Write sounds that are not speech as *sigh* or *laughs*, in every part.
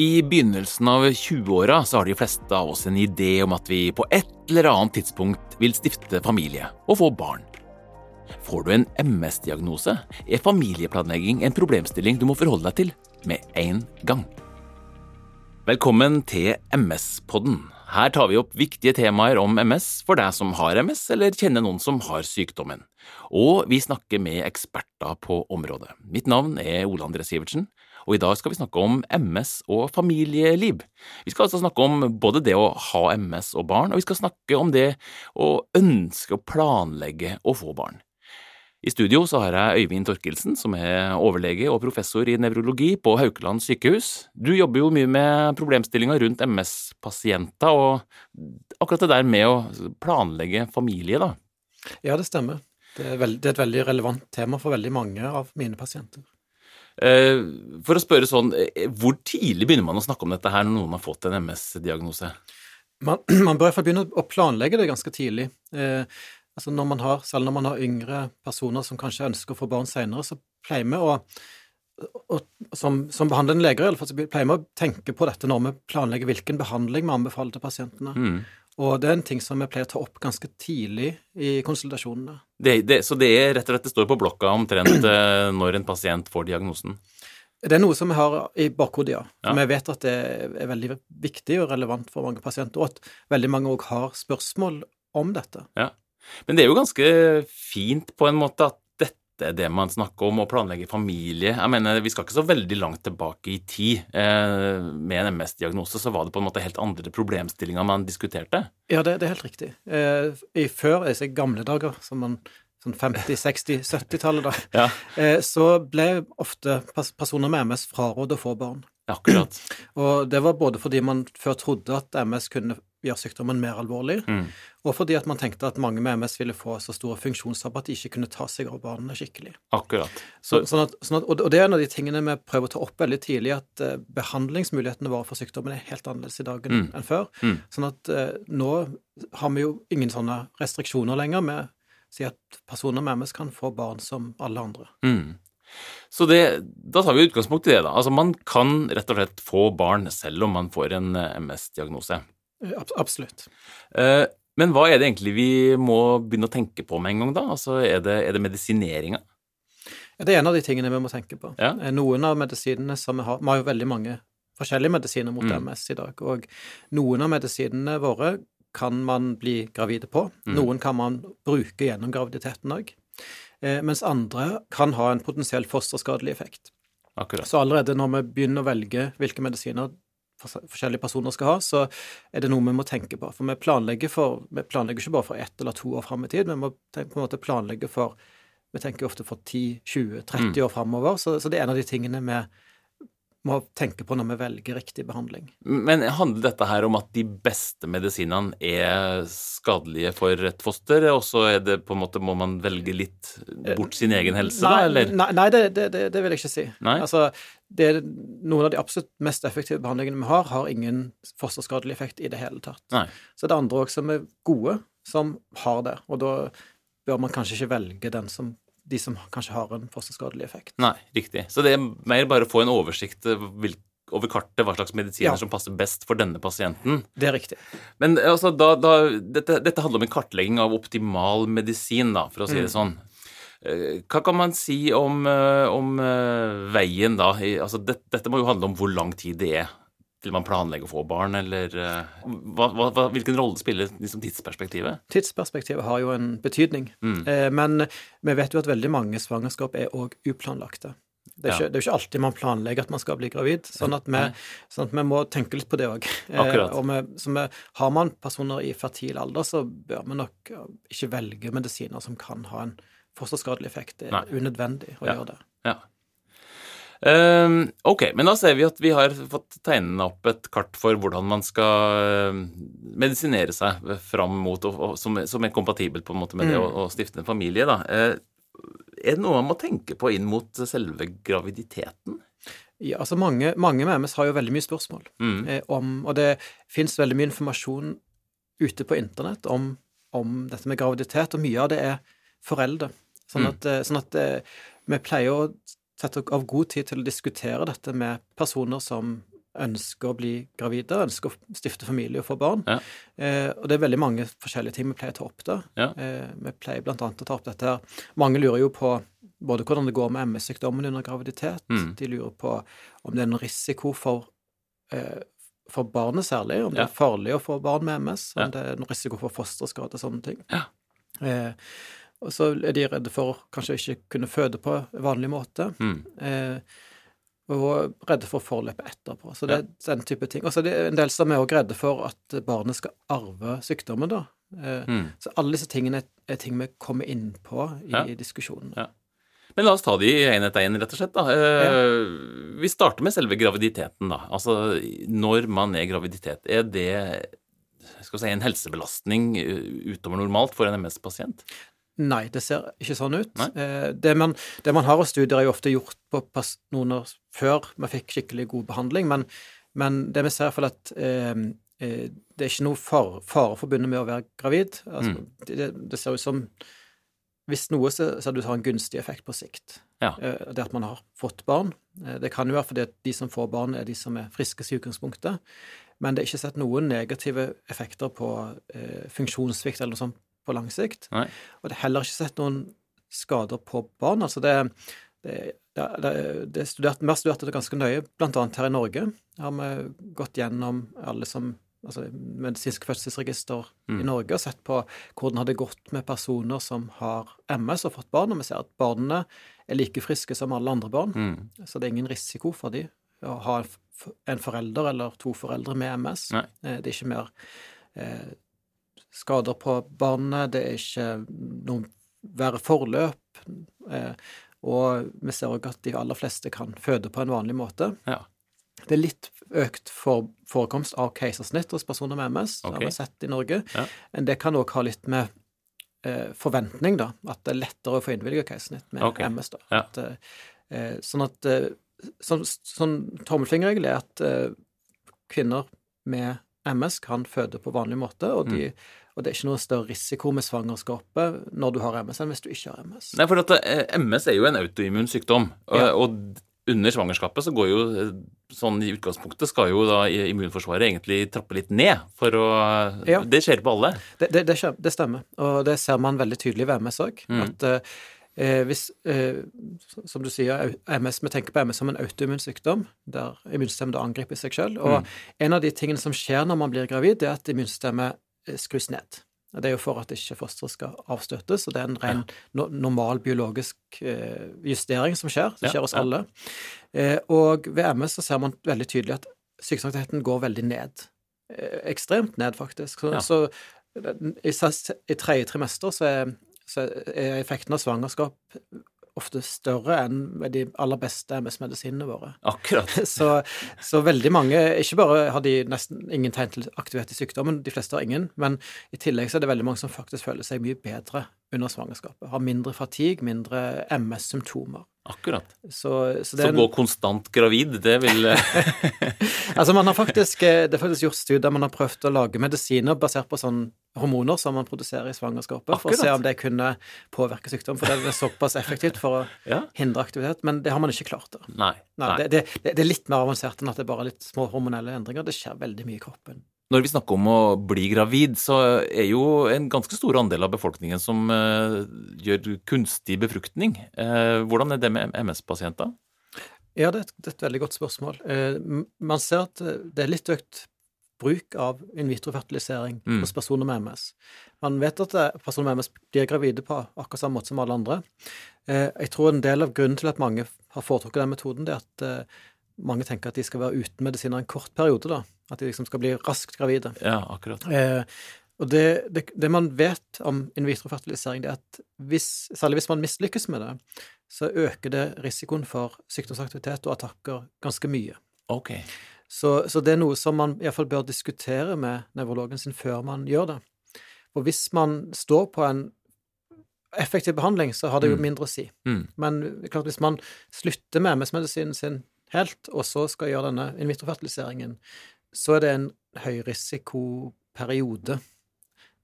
I begynnelsen av 20-åra har de fleste av oss en idé om at vi på et eller annet tidspunkt vil stifte familie og få barn. Får du en MS-diagnose, er familieplanlegging en problemstilling du må forholde deg til med en gang. Velkommen til MS-podden. Her tar vi opp viktige temaer om MS for deg som har MS eller kjenner noen som har sykdommen. Og vi snakker med eksperter på området. Mitt navn er Ole André Sivertsen, og i dag skal vi snakke om MS og familieliv. Vi skal altså snakke om både det å ha MS og barn, og vi skal snakke om det å ønske å planlegge å få barn. I studio så har jeg Øyvind Torkelsen, som er overlege og professor i nevrologi på Haukeland sykehus. Du jobber jo mye med problemstillinger rundt MS-pasienter, og akkurat det der med å planlegge familie, da. Ja, det stemmer. Det er, veld, det er et veldig relevant tema for veldig mange av mine pasienter. Eh, for å spørre sånn, eh, hvor tidlig begynner man å snakke om dette her når noen har fått en MS-diagnose? Man, *clears throat* man, bør fall begynne å planlegge det ganske tidlig. Eh, altså når man har, Selv når man har yngre personer som kanskje ønsker å få barn senere, så pleier vi å og, som, som behandlende leger i alle fall, så pleier vi å tenke på dette når vi planlegger hvilken behandling vi anbefaler til pasientene. Mm. Og det er en ting som vi pleier å ta opp ganske tidlig i konsultasjonene. Det, det, så det er rett og slett det står på blokka omtrent eh, når en pasient får diagnosen? Det er noe som vi har i bakhodet, ja. Ja. Vi vet at det er veldig viktig og relevant for mange pasienter, og at veldig mange òg har spørsmål om dette. Ja. Men det er jo ganske fint på en måte at dette er det man snakker om, å planlegge familie. Jeg mener, Vi skal ikke så veldig langt tilbake i tid. Eh, med en MS-diagnose så var det på en måte helt andre problemstillinger man diskuterte. Ja, det, det er helt riktig. Eh, I før disse gamle dager, som man sånn 50-, 60-, 70-tallet, da, ja. eh, så ble ofte personer med MS frarådet å få barn. Akkurat. Og det var både fordi man før trodde at MS kunne gjøre sykdommen mer alvorlig, mm. og fordi at man tenkte at mange med MS ville få så store funksjonstap at de ikke kunne ta seg av barna skikkelig. Akkurat. Så, sånn at, sånn at, og det er en av de tingene vi prøver å ta opp veldig tidlig, at uh, behandlingsmulighetene våre for sykdommen er helt annerledes i dag enn mm. før. Mm. Sånn at uh, nå har vi jo ingen sånne restriksjoner lenger. Vi sier at personer med MS kan få barn som alle andre. Mm. Så det, da tar vi utgangspunkt i det. da. Altså Man kan rett og slett få barn selv om man får en eh, MS-diagnose. Absolutt. Eh, men hva er det egentlig vi må begynne å tenke på med en gang, da? Altså, Er det, er det medisineringa? Det er en av de tingene vi må tenke på. Ja. Eh, noen av medisinene som vi har Vi har jo veldig mange forskjellige medisiner mot mm. MS i dag, og noen av medisinene våre kan man bli gravide på. Mm. Noen kan man bruke gjennom graviditeten òg. Eh, mens andre kan ha en potensiell fosterskadelig effekt. Akkurat. Så allerede når vi begynner å velge hvilke medisiner forskjellige personer skal ha, så er det noe vi må tenke på. For vi planlegger, for, vi planlegger ikke bare for ett eller to år fram i tid, vi må på en måte planlegge for Vi tenker ofte for 10-20-30 mm. år framover, så, så, det er en av de tingene vi må tenke på når vi velger riktig behandling. Men handler dette her om at de beste medisinene er skadelige for et foster, og så er det på en måte må man velge litt bort sin egen helse, nei, da, eller? Nei, nei det, det, det, vil jeg ikke si. Nei? Altså, det er noen av de absolutt mest effektive behandlingene vi har, har ingen fosterskadelig effekt i det hele tatt. Nei. Så det er andre òg som er gode, som har det, og da bør man kanskje ikke velge den som de som kanskje har en fosterskadelig effekt. Nei, riktig. Så det er mer bare å få en oversikt over kartet hva slags medisiner ja. som passer best for denne pasienten. Det er riktig. Men altså, da, da, dette, dette, handler om en kartlegging av optimal medisin, da, for å si det mm. sånn. Eh, hva kan man si om, eh, om eh, veien da? Altså, det, dette må jo handle om hvor lang tid det er til man planlegger å få barn, eller hva, hva, hvilken rolle spiller liksom, tidsperspektivet? Tidsperspektivet har jo en betydning, mm. men vi vet jo at veldig mange svangerskap er òg uplanlagte. Det er, ja. ikke, det er, jo ikke, alltid man planlegger at man skal bli gravid, sånn at vi, sånn at vi må tenke litt på det òg. Har man personer i fertil alder, så bør vi nok ikke velge medisiner som kan ha en fosterskadelig effekt. Det er Nei. unødvendig å ja. gjøre det. Ja. Um, ok, men da ser vi at vi har fått tegnet opp et kart for hvordan man skal ehm, medisinere seg fram mot, og, og, som, som, er kompatibelt på en måte med mm. det å, å, stifte en familie. da. Uh, er det noe man må tenke på inn mot selve graviditeten? Ja, altså Mange, mange med MS har jo veldig mye spørsmål mm. eh, om Og det fins veldig mye informasjon ute på internett om, om, dette med graviditet, og mye av det er foreldre. Sånn mm. at, mm. sånn at eh, vi pleier å sette av god tid til å diskutere dette med personer som ønsker å bli gravide, ønsker å stifte familie og få barn. Ja. Eh, og det er veldig mange forskjellige ting vi pleier å ta opp da. Ja. Eh, vi pleier blant annet å ta opp dette her. Mange lurer jo på både hvordan det går med MS-sykdommen under graviditet. Mm. De lurer på om det er noen risiko for, eh, for barnet særlig, om det er farlig å få barn med MS, om Ja. det er noen risiko for fosterskade og sånne ting. Ja. Og så er de redde for kanskje ikke kunne føde på vanlig måte. Mm. Eh, og redde for forløpet etterpå. Så det er den type ting. Og så er det en del som er også redde for at barnet skal arve sykdommen, da. Eh, Mm. Så alle disse tingene er, er ting vi kommer inn på i Ja. diskusjonen. Ja. Men la oss ta de én etter én, rett og slett. da. Eh, Vi starter med selve graviditeten, da. Altså når man er graviditet. Er det skal vi si, en helsebelastning eh, utover normalt for en MS-pasient? Nei, det ser ikke sånn ut. Eh, Det man, det man har av studier, er jo ofte gjort på personer før vi fikk skikkelig god behandling, men, men det vi ser, er at eh, eh, det er ikke noe fare, fare forbundet med å være gravid. Altså, Mm. det, det- ser ut som Hvis noe, så ser det ut en gunstig effekt på sikt. Ja. Eh, Det at man har fått barn. Det kan jo være fordi at de som får barn, er de som er friskest i utgangspunktet. Men det er ikke sett noen negative effekter på eh, funksjonssvikt eller noe sånt på lang sikt. Nei. Og det er heller ikke sett noen skader på barn. Altså det, det, det, det, det er studert, Vi har studert dette ganske nøye, annet her i Norge. Har vi gått gjennom alle som altså medisinsk fødselsregister i Mm. Norge og sett på hvordan det hadde gått med personer som har MS og fått barn, og vi ser at barna er like friske som alle andre barn. Mm. Så det er ingen risiko for de å ha en forelder eller to foreldre med MS. Nei. Eh, Det er ikke mer eh, skader på barnet, det er ikke noe verre forløp. Eh, og vi ser òg at de aller fleste kan føde på en vanlig måte. Ja. Det er litt økt for, forekomst av keisersnitt hos personer med MS, det har vi sett i Norge. Ja. Men det kan òg ha litt med eh, forventning, da. At det er lettere å få innvilget keisersnitt med okay. MS. da. Ja. At, eh, eh, sånn at sånn, sånn tommelfingerregel er at eh, kvinner med MS kan føde på vanlig måte, og, de, Mm. Og det er ikke noe større risiko med svangerskapet når du har MS, enn hvis du ikke har MS. Nei, for at eh, MS er jo en autoimmun sykdom, og, Ja. og under svangerskapet så går jo eh, sånn i utgangspunktet skal jo da immunforsvaret egentlig trappe litt ned for å Ja. Det skjer på alle. Det, det, det, det stemmer, og det ser man veldig tydelig ved MS òg. Mm. At eh, eh, hvis, eh, som du sier, MS, vi tenker på MS som en autoimmun sykdom, der immunsystemet angriper seg sjøl. Og Mm. en av de tingene som skjer når man blir gravid, det er at immunsystemet skrus ned. Det er jo for at ikke fosteret skal avstøtes, og det er en ren no normal biologisk eh, justering som skjer. Det skjer hos alle. Eh, og ved MS så ser man veldig tydelig at sykdomsaktiviteten går veldig ned. Eh, ekstremt ned, faktisk. Så, så i, i tredje trimester så er, så er effekten av svangerskap ofte større enn med de aller beste MS-medisinene våre. Akkurat. *laughs* Så, så veldig mange Ikke bare har de nesten ingen tegn til aktivitet i sykdommen, de fleste har ingen, men i tillegg så er det veldig mange som faktisk føler seg mye bedre under svangerskapet. Har mindre fatigue, mindre MS-symptomer. Akkurat. Så, så det Så gå konstant gravid, det vil *laughs* *laughs* Altså, man har faktisk, eh, det er faktisk gjort studier man har prøvd å lage medisiner basert på sånn hormoner som man produserer i svangerskapet, for å se om det kunne påvirke sykdom. For det er såpass effektivt for å *laughs* Ja. hindre aktivitet, men det har man ikke klart. da. Nei. Nei, nei. Det, det, det er litt mer avansert enn at det er bare litt små hormonelle endringer. Det skjer veldig mye i kroppen. Når vi snakker om å bli gravid, så er jo en ganske stor andel av befolkningen som eh, gjør kunstig befruktning. Eh, hvordan er det med MS-pasienter? Ja, det er, et, det er et veldig godt spørsmål. Eh, man ser at det er litt økt bruk av in vitro-fertilisering Mm. hos personer med MS. Man vet at personer med MS blir gravide på akkurat samme måte som alle andre. Eh, jeg tror en del av grunnen til at mange har foretrukket den metoden, det er at mange tenker at de skal være uten medisiner en kort periode, da. At de liksom skal bli raskt gravide. Ja, akkurat. Eh, og det, det, det man vet om in vitro-fertilisering, det er at hvis, særlig hvis man mislykkes med det, så øker det risikoen for sykdomsaktivitet og attakker ganske mye. Ok. Så, så det er noe som man iallfall bør diskutere med nevrologen sin før man gjør det. Og hvis man står på en effektiv behandling, så har det jo Mm. mindre å si. Mm. Men klart hvis man slutter med MS-medisinen sin helt, og så skal gjøre denne in vitro-fertiliseringen, så er det en høyrisikoperiode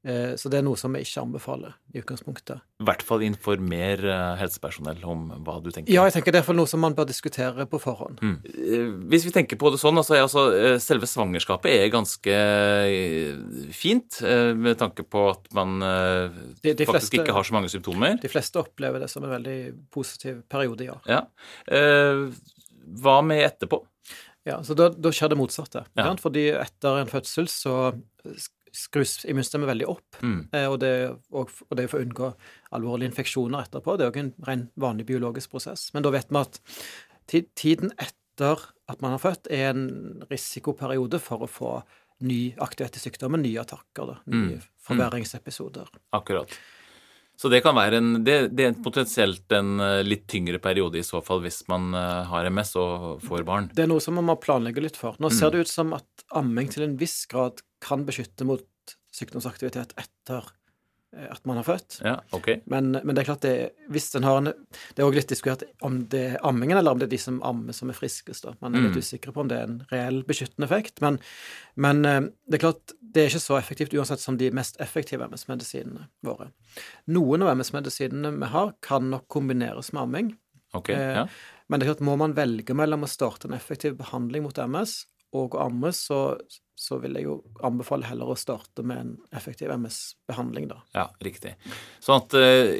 Eh, så det er noe som vi ikke anbefaler i utgangspunktet. I hvert fall informer eh, helsepersonell om hva du tenker. Ja, jeg tenker det er noe som man bør diskutere på forhånd. Mm. Hvis vi tenker på det sånn, altså, altså, selve svangerskapet er ganske fint med tanke på at man de, de faktisk fleste, ikke har så mange symptomer. De fleste opplever det som en veldig positiv periode, ja. ja. Hva med etterpå? Ja, så Da, da skjer det motsatte. Ja. Fordi etter en fødsel så skrus immunsystemet veldig opp. Mm. Eh, og, det, og, og, det, for å unngå alvorlige infeksjoner etterpå. Det er òg en ren vanlig biologisk prosess. Men da vet vi at tiden etter at man har født, er en risikoperiode for å få ny aktivitet i sykdommen, nye attakker, da, nye mm. forverringsepisoder. Akkurat. Så det kan være en, det, det er potensielt en eh, litt tyngre periode i så fall hvis man eh, har MS og får barn. Det er noe som man må planlegge litt for. Nå ser mm. det ut som at amming til en viss grad kan beskytte mot sykdomsaktivitet etter at man har født. Ja, ok. Men, men, det er klart det, hvis den har en Det er òg litt diskutert om det er ammingen eller om det er de som ammer, som er friskest. da. Man er litt mm. usikker på om det er en reell beskyttende effekt. Men, men, eh, det er klart det er ikke så effektivt uansett som de mest effektive MS-medisinene våre. Noen av MS-medisinene vi har, kan nok kombineres med amming. Okay, ja. Eh, men det er klart, må man velge mellom å starte en effektiv behandling mot MS og å så så vil jeg jo anbefale heller å starte med en effektiv MS-behandling, da. Ja, riktig. Sånn at eh,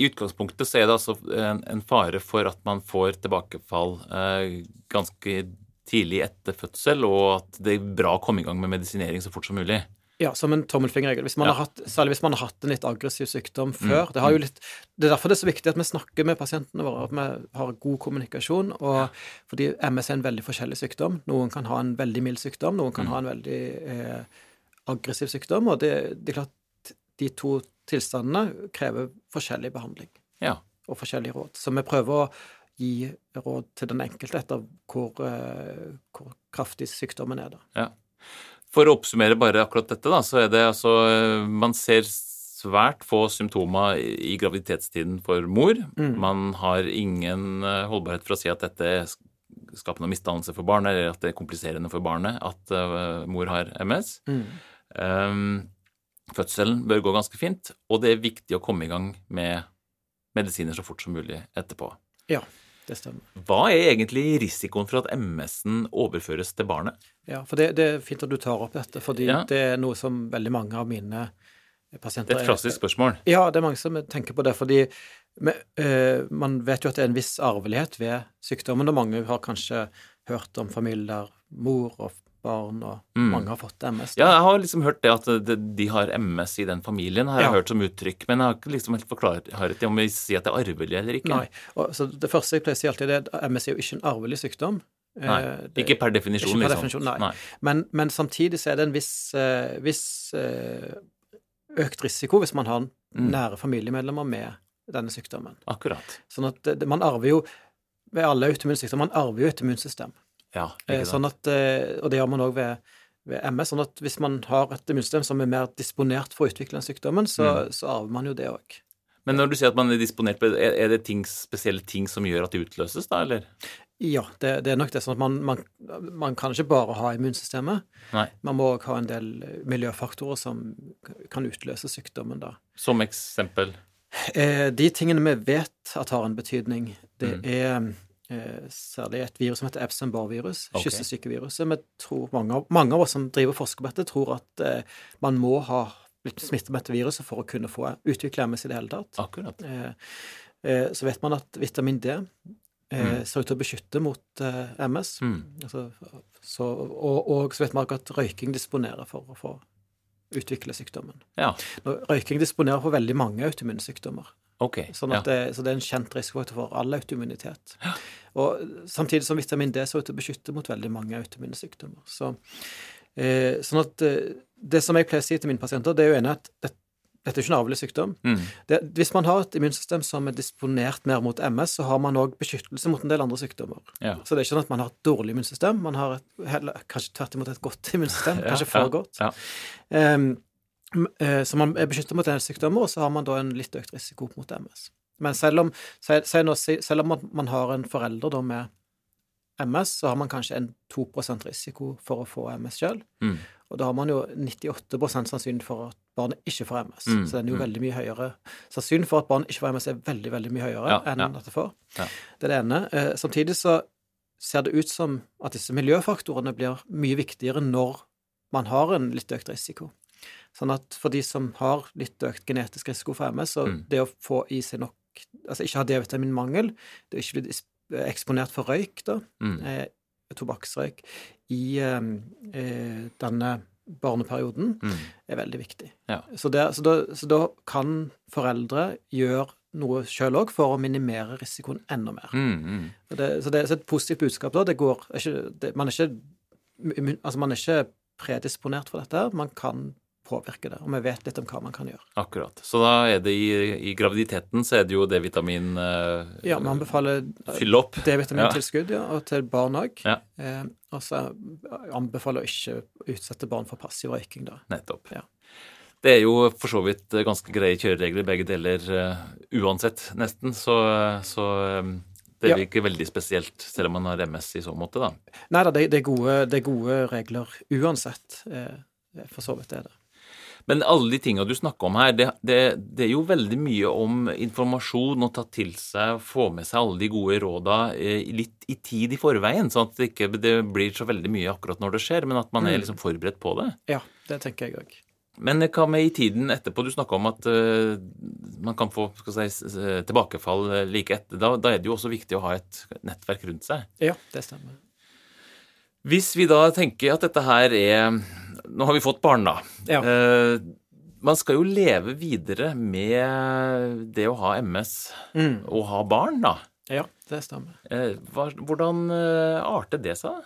i utgangspunktet så er det altså en, en fare for at man får tilbakefall eh, ganske tidlig etter fødsel, og at det er bra å komme i gang med medisinering så fort som mulig. Ja, som en tommelfingerregel. Hvis ja. særlig hvis man har hatt en litt aggressiv sykdom mm. før. Mm. Det, litt, det, er derfor det er så viktig at vi snakker med pasientene våre, at vi har god kommunikasjon. og ja. Fordi MS er en veldig forskjellig sykdom. Noen kan ha en veldig mild sykdom, noen kan mm. ha en veldig eh, aggressiv sykdom. Og det, det, er klart de to tilstandene krever forskjellig behandling ja. og forskjellige råd. Så vi prøver å gi råd til den enkelte etter hvor, eh, hvor kraftig sykdommen er. da. Ja. For å oppsummere bare akkurat dette, da, så er det altså Man ser svært få symptomer i graviditetstiden for mor. Mm. Man har ingen eh, holdbarhet for å si at dette skaper noen misdannelse for barnet, eller at det er kompliserende for barnet at uh, mor har MS. Mm. Um, fødselen bør gå ganske fint, og det er viktig å komme i gang med medisiner så fort som mulig etterpå. Ja. Det stemmer. Hva er egentlig risikoen for at MS-en overføres til barnet? Ja, for det, det, er fint at du tar opp dette, fordi ja. det er noe som veldig mange av mine pasienter Det er et klassisk spørsmål. Ja, det er mange som tenker på det. fordi øh, man vet jo at det er en viss arvelighet ved sykdommen, og mange har kanskje hørt om familier der mor og barn, og mm. mange har fått MS. Da. Ja, jeg har liksom hørt det at de har MS i den familien, har jeg ja. hørt som uttrykk. Men jeg har ikke liksom helt forklart om vi sier at det er arvelig eller ikke. Nei. Og, så det første jeg pleier å si alltid, er at MS er jo ikke en arvelig sykdom. Nei, eh, det, ikke per definisjon, ikke per liksom. Definisjon, nei. nei. Men, men, samtidig så er det en viss, uh, viss uh, økt risiko hvis man har mm. nære familiemedlemmer med denne sykdommen. Akkurat. Sånn at det, man arver jo ved alle autoimmunsykdommer, man arver jo et immunsystem. Ja, eh, sånn at, eh, og det gjør man òg ved, ved, MS. sånn at hvis man har et immunsystem som er mer disponert for å utvikle den sykdommen, så, mm. så arver man jo det òg. Men når du sier at man er disponert på Er det ting, spesielle ting som gjør at det utløses, da, eller? Ja, det, det er nok det. sånn at man, man, man, kan ikke bare ha immunsystemet. Nei. Man må òg ha en del miljøfaktorer som kan utløse sykdommen, da. Som eksempel? Eh, de tingene vi vet at har en betydning, det mm. er Eh, særlig et virus som heter Epstein-Barr-virus, okay. kyssesykeviruset. Vi tror, mange, mange, av oss som driver forsker på dette, tror at eh, man må ha blitt smittet med dette viruset for å kunne få utvikle MS i det hele tatt. Akkurat. Eh, eh, så vet man at vitamin D eh, mm. ser ut til å beskytte mot eh, MS. Mm. Altså, så, og, og, så vet man at røyking disponerer for å få utvikle sykdommen. Ja. Røyking disponerer for veldig mange autoimmunsykdommer. Okay, sånn ja. det, så det er en kjent risikofaktor for all autoimmunitet. Ja. Og samtidig som vitamin D ser ut til å beskytte mot veldig mange autoimmune sykdommer. Så, eh, sånn at eh, det som jeg pleier å si til mine pasienter, det er jo enig at det, dette er ikke en arvelig sykdom. Mm. Det, hvis man har et immunsystem som er disponert mer mot MS, så har man òg beskyttelse mot en del andre sykdommer. Ja. Så det er ikke sånn at man har et dårlig immunsystem, man har et, heller, kanskje tvert imot et godt immunsystem, *laughs* kanskje for godt. Um, så man er beskyttet mot en og så har man da en litt økt risiko mot MS. Men selv om, selv om man har en forelder da med MS, så har man kanskje en 2% risiko for å få MS sjøl. Mm. Og da har man jo 98% sannsynlighet for at barnet ikke får MS. Mm, Så den er jo mm. veldig mye høyere. Sannsynligheten for at barnet ikke får MS, er veldig veldig mye høyere Ja, enn ja. at det får. Ja. Det er det ene. Eh, samtidig så ser det ut som at disse miljøfaktorene blir mye viktigere når man har en litt økt risiko. Sånn at for de som har litt økt genetisk risiko for MS, så Mm. det å få i seg nok Altså ikke ha D-vitaminmangel, det å ikke bli eksponert for røyk, da, Mm. eh, tobakksrøyk, i eh, eh, denne barneperioden, Mm. er veldig viktig. Ja. Så, det, så, da, så da kan foreldre gjøre noe sjøl òg for å minimere risikoen enda mer. Mm. Mm. Det, så det er et positivt budskap, da. Det går ikke, det, Man er ikke Altså, man er ikke predisponert for dette, man kan påvirke det, og vi vet litt om hva man kan gjøre. Akkurat. Så da er det i, i graviditeten så er det jo D-vitamin eh, Ja, vi anbefaler opp. D-vitamintilskudd, ja, og til barn òg. Ja. Eh, og så anbefaler å ikke utsette barn for passiv røyking, da. Nettopp. Ja. Det er jo for så vidt ganske greie kjøreregler begge deler uh, uansett, nesten. Så, så um, det Ja. er ikke veldig spesielt, selv om man har MS i så måte, da. Nei da, det, det, gode, det er gode regler uansett. Eh, for så vidt er det. Men alle de tinga du snakker om her, det, det, det er jo veldig mye om informasjon å ta til seg, få med seg alle de gode råda eh, litt i tid i forveien, sånn at det ikke det blir så veldig mye akkurat når det skjer, men at man er Mm. liksom forberedt på det. Ja, det tenker jeg òg. Men hva med i tiden etterpå? Du snakka om at uh, man kan få skal si, tilbakefall eh, like etter. Da, da er det jo også viktig å ha et nettverk rundt seg. Ja, det stemmer. Hvis vi da tenker at dette her er Nå har vi fått barn, da. Ja. Eh, man skal jo leve videre med det å ha MS Mm. og ha barn, da. Ja, det stemmer. Eh, hva, hvordan eh, arter det seg?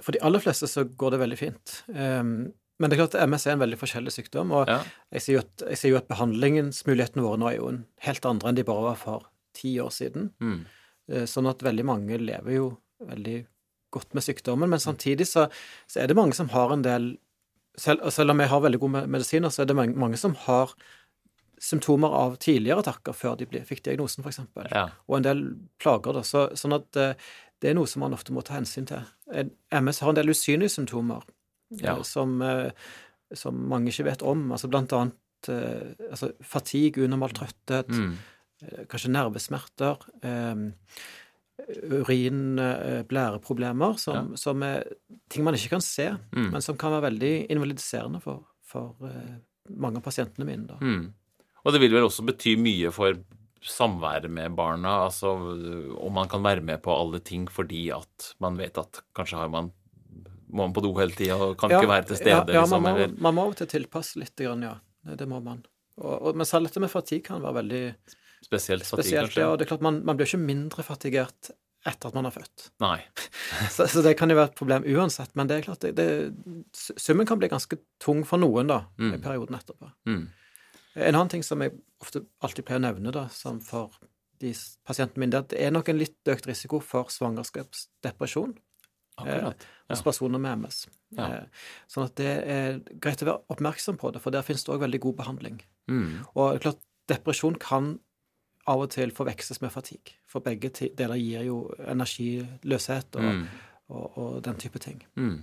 For de aller fleste så går det veldig fint. Um, men det er klart at MS er en veldig forskjellig sykdom, og Ja. jeg sier jo at, jeg ser jo at behandlingsmulighetene våre nå er jo en helt andre enn de bare var for ti år siden. Mm. Eh, Sånn at veldig mange lever jo veldig godt med sykdommen, men samtidig så, så er det mange som har en del selv, selv om jeg har veldig gode me- medisiner, så er det mange, som har symptomer av tidligere attakker før de ble, fikk diagnosen, f.eks. Ja. og en del plager. Da. Så, sånn at eh, det er noe som man ofte må ta hensyn til. MS har en del usynlige symptomer eh, Ja. som, eh, som mange ikke vet om. Altså blant annet eh, altså fatigue, unormal trøtthet, Mm. eh, kanskje nervesmerter, eh, urin, eh, som, som er ting man ikke kan se, Mm. men som kan være veldig invalidiserende for, for eh, mange av pasientene mine. Da. Mm. Og det vil vel også bety mye for samværet med barna, altså om man kan være med på alle ting fordi at man vet at kanskje har man må man på do hele tida og kan ikke være til stede, ja, ja, liksom, man, må, man må til tilpasse litt, grann, ja. Det må man. Og, og, men selv dette med fatigue kan være veldig spesielt fattig, spesielt. kanskje? Ja, det er klart man, man blir ikke mindre fatigert etter at man har født. Nei. *laughs* Så, så det kan jo være et problem uansett, men det er klart det, det, summen kan bli ganske tung for noen da, Mm. i perioden etterpå. Mm. En annen ting som jeg ofte alltid pleier å nevne da, som for de pasientene mine, det er at det er nok en litt økt risiko for svangerskapsdepresjon Akkurat. Ja. hos personer med MS. Ja. Eh, Sånn at det er greit å være oppmerksom på det, for der finnes det òg veldig god behandling. Mm. Og klart, depresjon kan av og til forveksles med fatigue, for begge deler gir jo energiløshet og, Mm. og, og den type ting. Mm.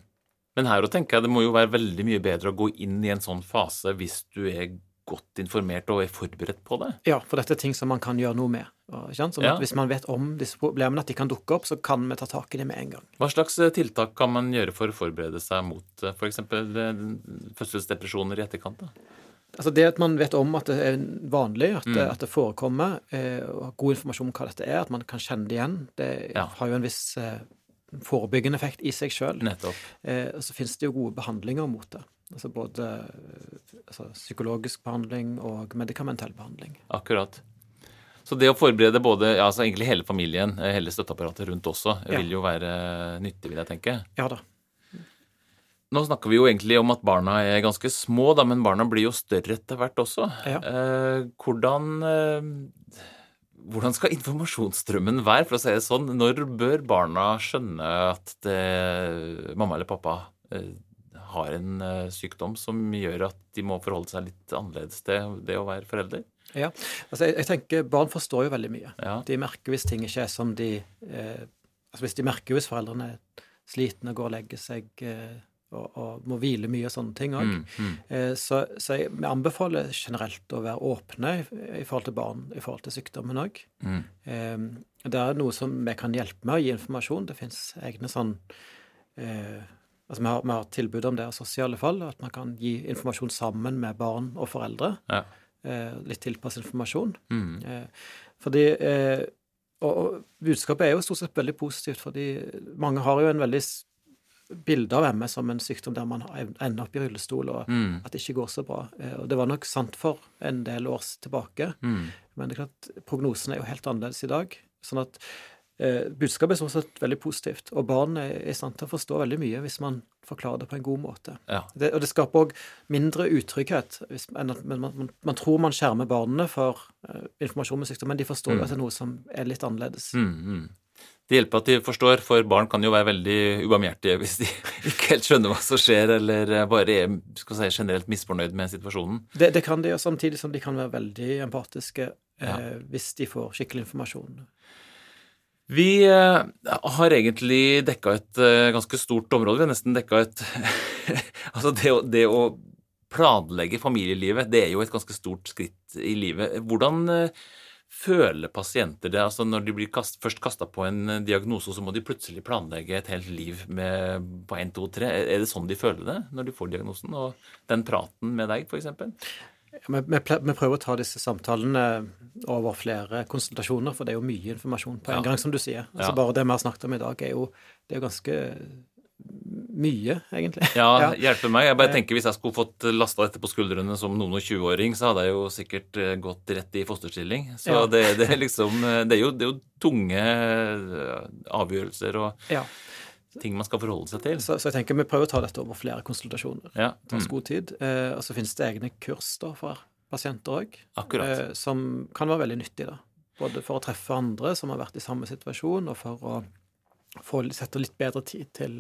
Men her å tenke jeg det må jo være veldig mye bedre å gå inn i en sånn fase hvis du er godt informert og er forberedt på det. Ja, for dette er ting som man kan gjøre noe med. Sånn Ja. Hvis man vet om disse problemene, at de kan dukke opp, så kan vi ta tak i det med en gang. Hva slags eh, tiltak kan man gjøre for å forberede seg mot f.eks. fødselsdepresjoner i etterkant? da? Altså Det at man vet om at det er vanlig, at, det, Mm. at det forekommer, eh, og god informasjon om hva dette er, at man kan kjenne det igjen, det Ja. har jo en viss eh, forebyggende effekt i seg sjøl. Eh, og så finnes det jo gode behandlinger mot det. Altså både eh, altså, psykologisk behandling og medikamentell behandling. Akkurat. Så det å forberede både, ja, altså egentlig hele familien, eh, hele støtteapparatet rundt også, Ja. vil jo være nyttig, vil jeg tenke. Ja da. Nå snakker vi jo egentlig om at barna er ganske små, da, men barna blir jo større etter hvert også. Ja. Eh, hvordan, eh, hvordan skal informasjonsstrømmen være, for å si det sånn? Når bør barna skjønne at det, mamma eller pappa eh, har en eh, sykdom som gjør at de må forholde seg litt annerledes til det å være forelder? Ja. Altså, jeg, jeg tenker Barn forstår jo veldig mye. Ja. De merker hvis ting ikke er som de eh, altså Hvis de merker hvis foreldrene er slitne og går og legger seg eh, og, og, må hvile mye og sånne ting òg. Mm, mm. eh, så, så jeg, anbefaler generelt å være åpne i, forhold til barn i forhold til sykdommen òg. Mm. Eh, det er noe som vi kan hjelpe med å gi informasjon. Det fins egne sånn eh, Altså vi har, vi har, tilbud om det også i alle fall, at man kan gi informasjon sammen med barn og foreldre. Ja. Eh, litt tilpasset informasjon. Mm. Eh, fordi og, og, budskapet er jo stort sett veldig positivt, fordi mange har jo en veldig bilde av MS som en sykdom der man ender opp i rullestol, og mm. at det ikke går så bra. Eh, og det var nok sant for en del år tilbake, mm. men det er klart, prognosen er jo helt annerledes i dag. Sånn at eh, budskapet er sånn sett veldig positivt, og barn er i stand til å forstå veldig mye hvis man forklarer det på en god måte. Ja. Det, og det skaper òg mindre utrygghet hvis, at man, man, man, tror man skjermer barna for eh, informasjon med sykdom, men de forstår mm. at det er noe som er litt annerledes. Mm, mm det hjelper at de forstår, for barn kan jo være veldig ubarmhjertige hvis de *laughs* ikke helt skjønner hva som skjer, eller bare er si, generelt misfornøyd med situasjonen. Det, det kan de, gjøre, samtidig som de kan være veldig empatiske ja. eh, hvis de får skikkelig informasjon. Vi eh, har egentlig dekka et eh, ganske stort område. Vi har nesten dekka et *laughs* Altså, det å, det å planlegge familielivet, det er jo et ganske stort skritt i livet. Hvordan Føler pasienter det? altså Når de blir kast, først kasta på en eh, diagnose, så må de plutselig planlegge et helt liv med, på 1, 2, 3. Er det sånn de føler det når de får diagnosen? Og den praten med deg, f.eks.? Vi, vi, prøver å ta disse samtalene over flere konsultasjoner, for det er jo mye informasjon på en ja. gang, som du sier. Altså ja. Bare det vi har snakket om i dag, er jo, det er jo ganske mye, egentlig. Ja, *laughs* ja. hjelper meg. Jeg bare eh. tenker Hvis jeg skulle fått lasta dette på skuldrene som noen og 20-åring, så hadde jeg jo sikkert eh, gått rett i fosterstilling. Så ja. det, det, er liksom eh, det er, jo, det er, jo, tunge avgjørelser og ja. ting man skal forholde seg til. Så, så, jeg tenker vi prøver å ta dette over flere konsultasjoner. Ja. Mm. mm. god tid. Og så finnes det egne kurs da for pasienter òg, som kan være veldig nyttig. da. Både for å treffe andre som har vært i samme situasjon, og for å få sette litt bedre tid til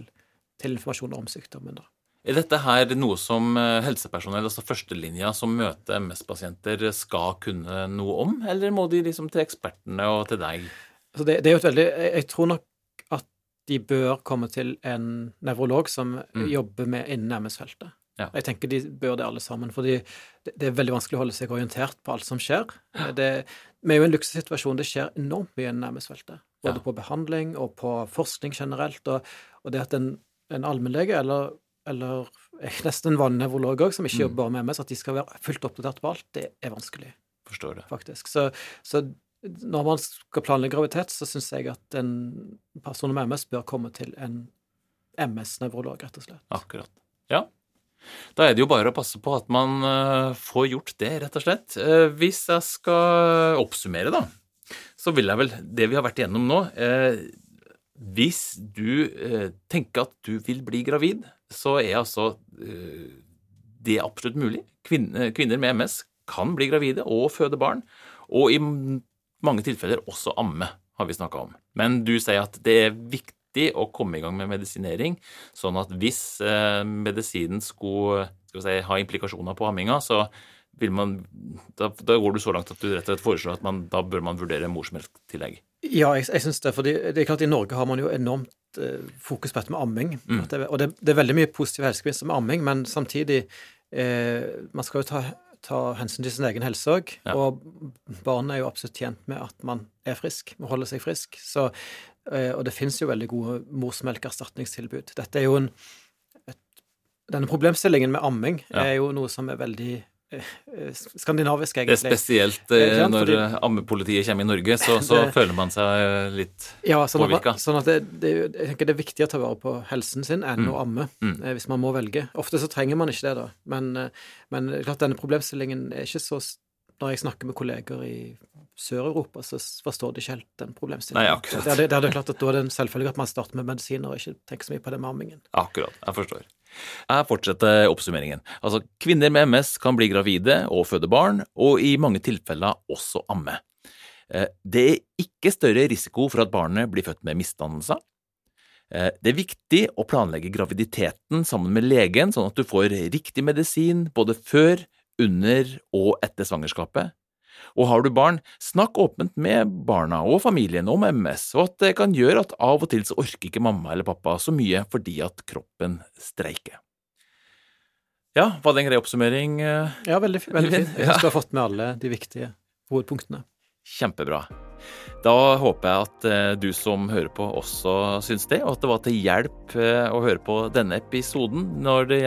til informasjon om sykdommen. da. Er dette her noe som eh, helsepersonell, altså førstelinja som møter MS-pasienter, skal kunne noe om, eller må de liksom til ekspertene og til deg? Altså det, det, er jo et veldig Jeg tror nok at de bør komme til en nevrolog som mm. jobber med innen MS-feltet. Ja. Jeg tenker de bør det alle sammen, fordi det, det, er veldig vanskelig å holde seg orientert på alt som skjer. Det, vi er jo i en luksussituasjon. Det skjer enormt mye innen MS-feltet. Både ja. på behandling og på forskning generelt. Og, og det at en en allmennlege eller, eller nesten en òg, som ikke mm. jobber med MS, at de skal være fullt oppdatert på alt, det er vanskelig. Forstår det. Faktisk. Så, så når man skal planlegge graviditet, så syns jeg at en person med MS bør komme til en MS-nevrolog, rett og slett. Akkurat. Ja. Da er det jo bare å passe på at man uh, får gjort det, rett og slett. Uh, hvis jeg skal oppsummere, da, så vil jeg vel Det vi har vært igjennom nå uh, hvis du eh, tenker at du vil bli gravid, så er altså eh, det absolutt mulig. Kvinner, kvinner med MS kan bli gravide og føde barn, og i mange tilfeller også amme, har vi snakka om. Men du sier at det er viktig å komme i gang med medisinering, sånn at hvis eh, medisinen skulle si, ha implikasjoner på amminga, så man, da, da, går du så langt at du rett og slett foreslår at man, da bør man vurdere morsmelktillegg. Ja, jeg, jeg syns det. For det er klart i Norge har man jo enormt eh, fokus på dette med amming. Mm. Det, og det, det, er veldig mye positive helsegevinster med amming, men samtidig eh, Man skal jo ta, ta, hensyn til sin egen helse òg. Ja. Og barnet er jo absolutt tjent med at man er frisk, må holde seg frisk. Så, eh, og det fins jo veldig gode morsmelkerstatningstilbud. Dette er jo en Denne problemstillingen med amming ja. er jo noe som er veldig skandinavisk, egentlig. Det er spesielt eh, når Fordi, ammepolitiet kommer i Norge, så, så *laughs* det, føler man seg litt ja, sånn påvirka. Sånn at det, det, jeg tenker det er viktig å ta vare på helsen sin enn mm. å amme, mm. Eh, hvis man må velge. Ofte så trenger man ikke det, da. Men, men klart denne problemstillingen er ikke så Når jeg snakker med kolleger i Sør-Europa, så forstår de ikke helt den problemstillingen. Nei, akkurat. Det, det, er klart at Da er det en selvfølgelig at man starter med medisiner og ikke tenker så mye på det med ammingen. Akkurat. Jeg forstår. Jeg fortsetter oppsummeringen. Altså, Kvinner med MS kan bli gravide og føde barn, og i mange tilfeller også amme. Eh, det er ikke større risiko for at barnet blir født med misdannelser. Eh, det er viktig å planlegge graviditeten sammen med legen, sånn at du får riktig medisin både før, under og etter svangerskapet. Og har du barn, snakk åpent med barna og familien om MS, og at det kan gjøre at av og til så orker ikke mamma eller pappa så mye fordi at kroppen streiker. Ja, var det en grei oppsummering? Eh? Ja, veldig, veldig fint. Jeg syns du har fått med alle de viktige hovedpunktene. Kjempebra. Da håper jeg at eh, du som hører på også syns det, og at det var til hjelp eh, å høre på denne episoden når det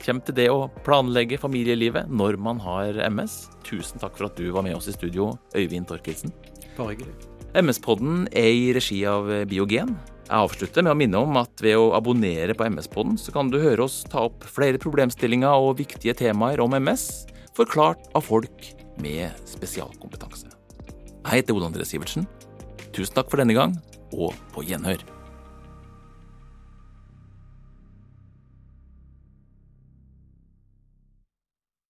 kommer til det å planlegge familielivet når man har MS. Tusen takk for at du var med oss i studio, Øyvind Torkelsen. Bare hyggelig. MS-podden er i regi av Biogen. Jeg avslutter med å minne om at ved å abonnere på MS-podden, så kan du høre oss ta opp flere problemstillinger og viktige temaer om MS, forklart av folk med spesialkompetanse. Jeg heter Ole André Sivertsen. Tusen takk for denne gang, og på gjenhør.